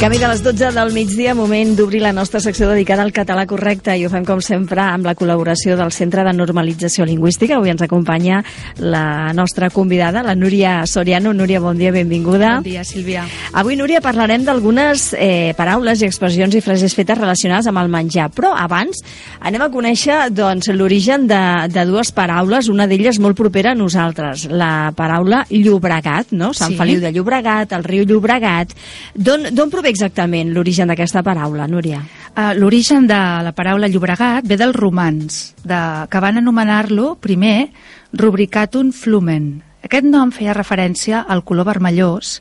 Camí de les 12 del migdia, moment d'obrir la nostra secció dedicada al català correcte i ho fem com sempre amb la col·laboració del Centre de Normalització Lingüística. Avui ens acompanya la nostra convidada, la Núria Soriano. Núria, bon dia, benvinguda. Bon dia, Sílvia. Avui, Núria, parlarem d'algunes eh, paraules i expressions i frases fetes relacionades amb el menjar, però abans anem a conèixer doncs, l'origen de, de dues paraules, una d'elles molt propera a nosaltres, la paraula Llobregat, no? Sant Sí. Feliu de Llobregat, el riu Llobregat. D'on d'on exactament l'origen d'aquesta paraula, Núria? Uh, L'origen de la paraula Llobregat ve dels romans, de, que van anomenar-lo primer Rubricatum Flumen. Aquest nom feia referència al color vermellós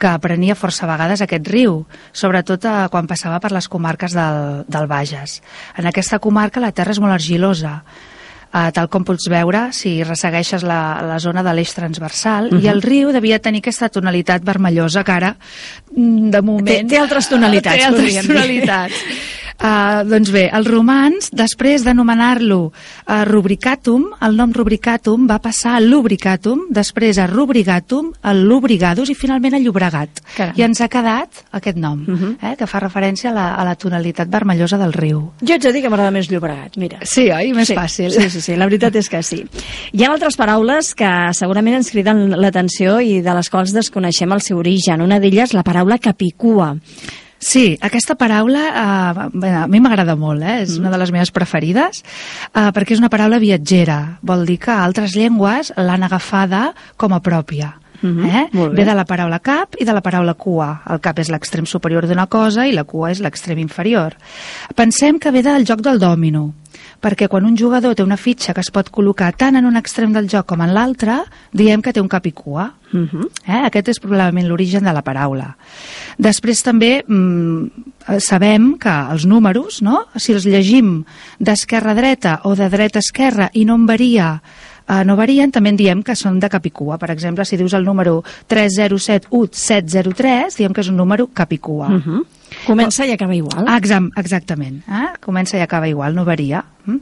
que prenia força vegades aquest riu, sobretot eh, quan passava per les comarques del, del Bages. En aquesta comarca la terra és molt argilosa, Uh, tal com pots veure si ressegueixes la, la zona de l'eix transversal, uh -huh. i el riu devia tenir aquesta tonalitat vermellosa que ara, mm, de moment... Té- té altres tonalitats, Té altres podríem dir. Uh, doncs bé, els romans, després d'anomenar-lo uh, rubricatum, el nom rubricatum va passar a lubricatum, després a rubrigatum, a lubrigadus i finalment a llobregat. Caram. I ens ha quedat aquest nom, uh -huh. eh, que fa referència a la, a la tonalitat vermellosa del riu. Jo haig de dir que m'agrada més Llobregat, mira. Sí, oi? Més sí, fàcil. Sí, sí, sí, la veritat és que sí. Hi ha altres paraules que segurament ens criden l'atenció i de les quals desconeixem el seu origen. Una d'elles, la paraula capicua. Sí, aquesta paraula uh, bé, a mi m'agrada molt, eh? és una de les meves preferides, uh, perquè és una paraula viatgera. Vol dir que altres llengües l'han agafada com a pròpia. Mhm, eh? molt bé. Ve de la paraula cap i de la paraula cua. El cap és l'extrem superior d'una cosa i la cua és l'extrem inferior. Pensem que ve del joc del dòmino, perquè quan un jugador té una fitxa que es pot col·locar tant en un extrem del joc com en l'altre, diem que té un cap i cua. Uh -huh. Eh? Aquest és probablement l'origen de la paraula. Després també mm, sabem que els números, no? si els llegim d'esquerra a dreta o de dreta a esquerra i no en varia eh, no varien, també en diem que són de capicua. Per exemple, si dius el número 3071-703, diem que és un número capicua. Uh -huh. Comença i acaba igual. Ah, exam, exactament. Eh? Comença i acaba igual, no varia. Mm? Uh,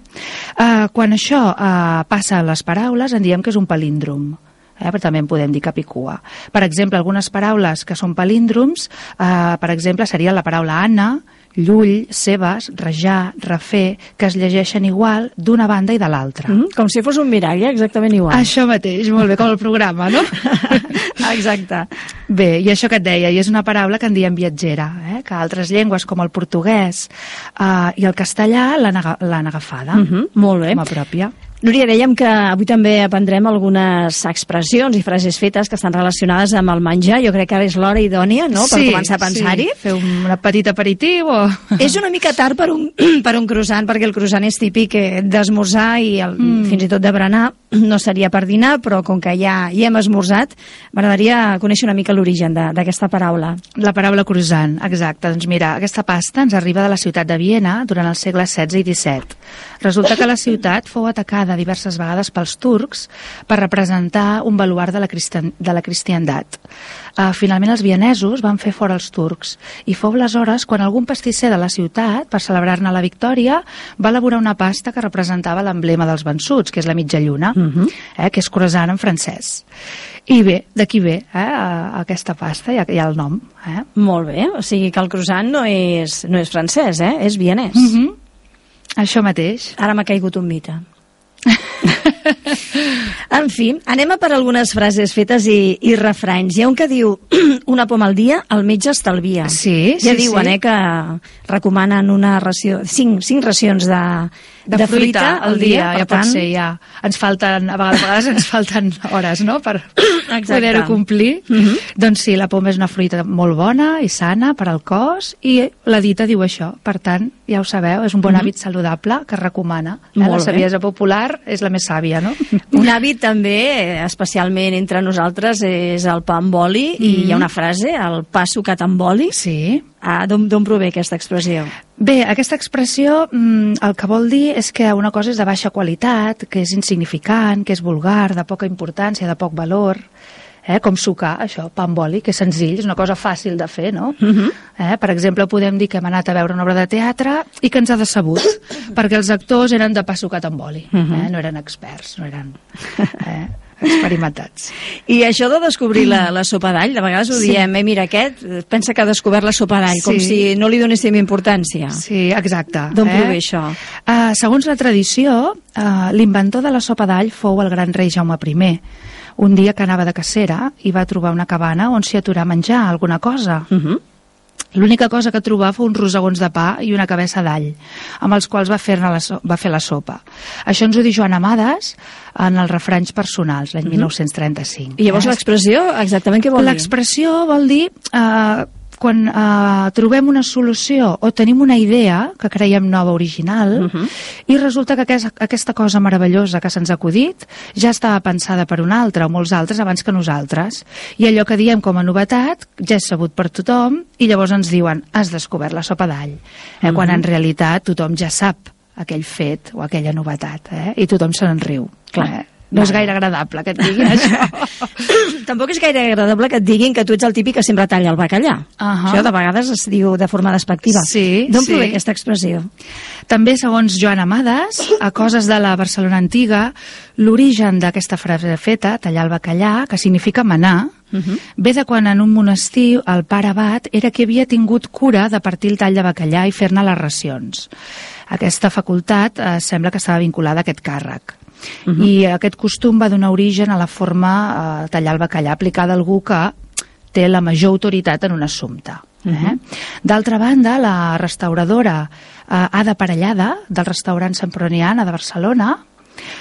quan això uh, passa a les paraules, en diem que és un palíndrom. Eh, però també en podem dir capicua. Per exemple, algunes paraules que són palíndroms, eh, per exemple, seria la paraula Anna, Llull, Cebes, Rejar, Refer, que es llegeixen igual d'una banda i de l'altra. Mm -hmm. Com si fos un mirall, eh? exactament igual. Això mateix, molt bé, com el programa, no? Exacte. Bé, i això que et deia, i és una paraula que en diem viatgera, eh? que altres llengües com el portuguès eh, i el castellà l'han aga l'han agafada Uh -huh. Molt bé. com a pròpia. Núria, dèiem que avui també aprendrem algunes expressions i frases fetes que estan relacionades amb el menjar. Jo crec que ara és l'hora idònia, no?, per començar a pensar-hi. Sí. Fer un petit aperitiu o... És una mica tard per un, per un croissant, perquè el croissant és típic eh, d'esmorzar i el, mm. fins i tot de berenar. No seria per dinar, però com que ja hi hem esmorzat, m'agradaria conèixer una mica l'origen d'aquesta paraula. La paraula croissant, exacte. Doncs mira, aquesta pasta ens arriba de la ciutat de Viena durant els segles XVI i XVII. Resulta que la ciutat fou atacada diverses vegades pels turcs per representar un baluart de la, cristian de la cristiandat. Uh, finalment els vienesos van fer fora els turcs i fou aleshores quan algun pastisser de la ciutat, per celebrar-ne la victòria, va elaborar una pasta que representava l'emblema dels vençuts, que és la mitja lluna, uh -huh. eh, que és croissant en francès. I bé, d'aquí ve eh, aquesta pasta, hi ha, hi ha el nom. Eh? Molt bé, o sigui que el croissant no és, no és francès, eh? és vienès. Mm -hmm. Això mateix. Ara m'ha caigut un mite. en fi, anem a per algunes frases fetes i, i refranys. Hi ha un que diu una poma al dia, el metge estalvia. Sí, ja sí, diuen sí. Eh, que recomanen una ració, cinc, cinc racions de, de, fruita, al dia, per ja pot tant, ser, ja. Ens falten, a vegades, a vegades ens falten hores, no?, per poder-ho complir. Mhm. Doncs sí, la poma és una fruita molt bona i sana per al cos i la dita diu això. Per tant, ja ho sabeu, és un bon hàbit saludable que es recomana. Eh? Mhm. Molt La bé. saviesa popular és la més sàvia, no? Un hàbit també, eh, especialment entre nosaltres, és el pa amb oli, mm -hmm. i hi ha una frase, el pa sucat amb oli. Sí. Ah, D'on prové aquesta expressió? Bé, aquesta expressió mm, el que vol dir és que una cosa és de baixa qualitat, que és insignificant, que és vulgar, de poca importància, de poc valor, eh, com sucar, això, pa amb oli, que és senzill, és una cosa fàcil de fer, no? Uh -huh. eh, per exemple, podem dir que hem anat a veure una obra de teatre i que ens ha decebut, perquè els actors eren de pa sucat amb oli, uh -huh. eh, no eren experts, no eren... Eh, experimentats. I això de descobrir la, la sopa d'all, de vegades ho sí. diem, eh, mira, aquest pensa que ha descobert la sopa d'all, sí. com si no li donéssim importància. Sí, exacte. D'on eh? prové això? Uh, segons la tradició, uh, l'inventor de la sopa d'all fou el gran rei Jaume I, un dia que anava de cacera i va trobar una cabana on s'hi aturà a menjar alguna cosa. Uh -huh. L'única cosa que trobà fou uns rosegons de pa i una cabeça d'all, amb els quals va fer, la so va fer la sopa. Això ens ho diu Joan Amades en els refranys personals, l'any uh -huh. 1935. I llavors eh? l'expressió, exactament què vol dir? L'expressió vol dir eh, quan eh, trobem una solució o tenim una idea que creiem nova, original, uh -huh. i resulta que aquest, aquesta cosa meravellosa que se'ns ha acudit ja estava pensada per un altre o molts altres abans que nosaltres. I allò que diem com a novetat ja és sabut per tothom i llavors ens diuen has descobert la sopa d'all, eh? uh -huh. quan en realitat tothom ja sap aquell fet o aquella novetat eh? i tothom se n'en riu. Clar. Eh? No és gaire agradable que et diguin això. Tampoc és gaire agradable que et diguin que tu ets el típic que sempre talla el bacallà. Uh -huh. Això de vegades es diu de forma despectiva. Sí, D'on sí. prové aquesta expressió? També, segons Joan Amades, a coses de la Barcelona antiga, l'origen d'aquesta frase feta, tallar el bacallà, que significa manar, Uh -huh. Ve de quan en un monestir el pare abat era qui havia tingut cura de partir el tall de bacallà i fer-ne les racions. Aquesta facultat eh, sembla que estava vinculada a aquest càrrec. Uh -huh. I aquest costum va donar origen a la forma eh, tallar el bacallà aplicada a algú que té la major autoritat en un assumpte. Eh? Uh -huh. D'altra banda, la restauradora eh, Ada Parellada, del restaurant Semproniana de Barcelona,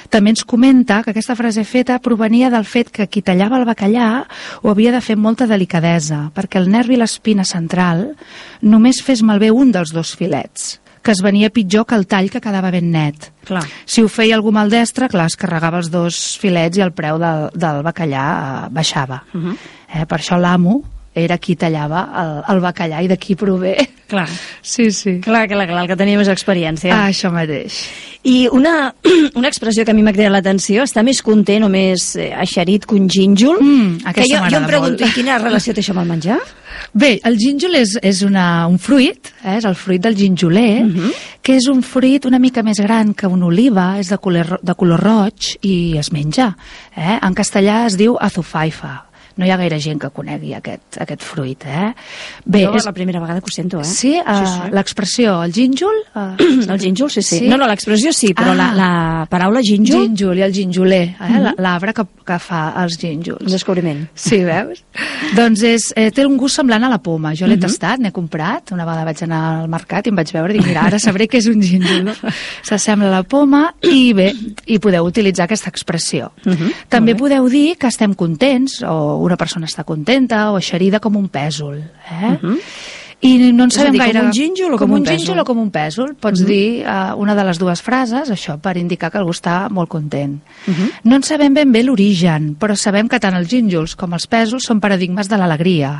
també ens comenta que aquesta frase feta provenia del fet que qui tallava el bacallà ho havia de fer amb molta delicadesa, perquè el nervi i l'espina central només fes malbé un dels dos filets que es venia pitjor que el tall que quedava ben net. Clar. Si ho feia algú maldestre, clar, es carregava els dos filets i el preu del, del bacallà eh, baixava. Uh -huh. eh, per això l'amo era qui tallava el, el bacallà i d'aquí prové. Clar. Sí, sí. Clar, clar, clar, el que tenia més experiència. Ah, això mateix. I una, una expressió que a mi m'ha cridat l'atenció, està més content o més eh, eixerit que un gínjol? Mm, que jo, jo em pregunto, molt. quina relació té això amb el menjar? Bé, el gínjol és, és una, un fruit, eh, és el fruit del ginjoler, Mhm. que és un fruit una mica més gran que una oliva, és de color, de color roig i es menja. Eh? En castellà es diu azufaifa. No hi ha gaire gent que conegui aquest, aquest fruit. Eh? Bé, jo és la primera vegada que ho sento, eh? Sí, uh, sí, sí. l'expressió, el gínjol... Uh, El gínjol, sí, sí. Sí? No, no, l'expressió sí, però Ah. la, la paraula gínjol, Gínjol i el ginjoler, eh? Mhm. la- l'arbre que, que fa els un gínjols. descobriment. Sí, veus? doncs és, eh, té un gust semblant a la poma. Jo l'he Mhm. tastat, n'he comprat. Una vegada vaig anar al mercat i em vaig veure i dic, mira, ara sabré què és un gínjol. No? S'assembla a la poma i bé, i podeu utilitzar aquesta expressió. Mhm, També molt bé. podeu dir que estem contents o una persona està contenta o eixerida com un pèsol. Eh? Mhm. I no en sabem dir, com gaire... un gínjol o com un un pèsol? gínjol o com un pèsol. Pots dir uh, una de les dues frases, això, per indicar que algú està molt content. No en sabem ben bé l'origen, però sabem que tant els gínjols com els pèsols són paradigmes de l'alegria.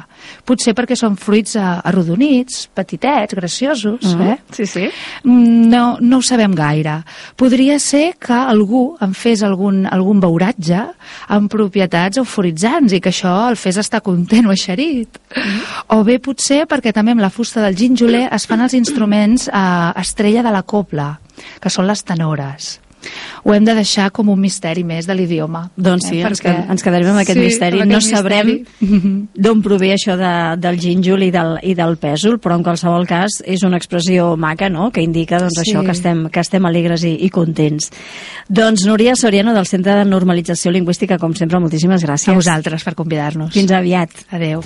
Potser perquè són fruits uh, arrodonits, petitets, graciosos, eh? Sí, sí. Mm, No, no ho sabem gaire. Podria ser que algú en fes algun, algun beuratge amb propietats euforitzants i que això el fes estar content o eixerit. O bé potser perquè també amb la fusta del ginjoler es fan els instruments eh, estrella de la copla, que són les tenores. Ho hem de deixar com un misteri més de l'idioma. Doncs sí, eh, ens, perquè- ens quedarem amb aquest Sí, misteri. amb no aquest sabrem misteri. d'on prové això de, del gínjol i del, i del pèsol, però en qualsevol cas és una expressió maca, no?, que indica doncs, Sí. això, que estem, que estem alegres i, i contents. Doncs Núria Soriano, del Centre de Normalització Lingüística, com sempre, moltíssimes gràcies. A vosaltres per convidar-nos. Fins aviat. Adeu.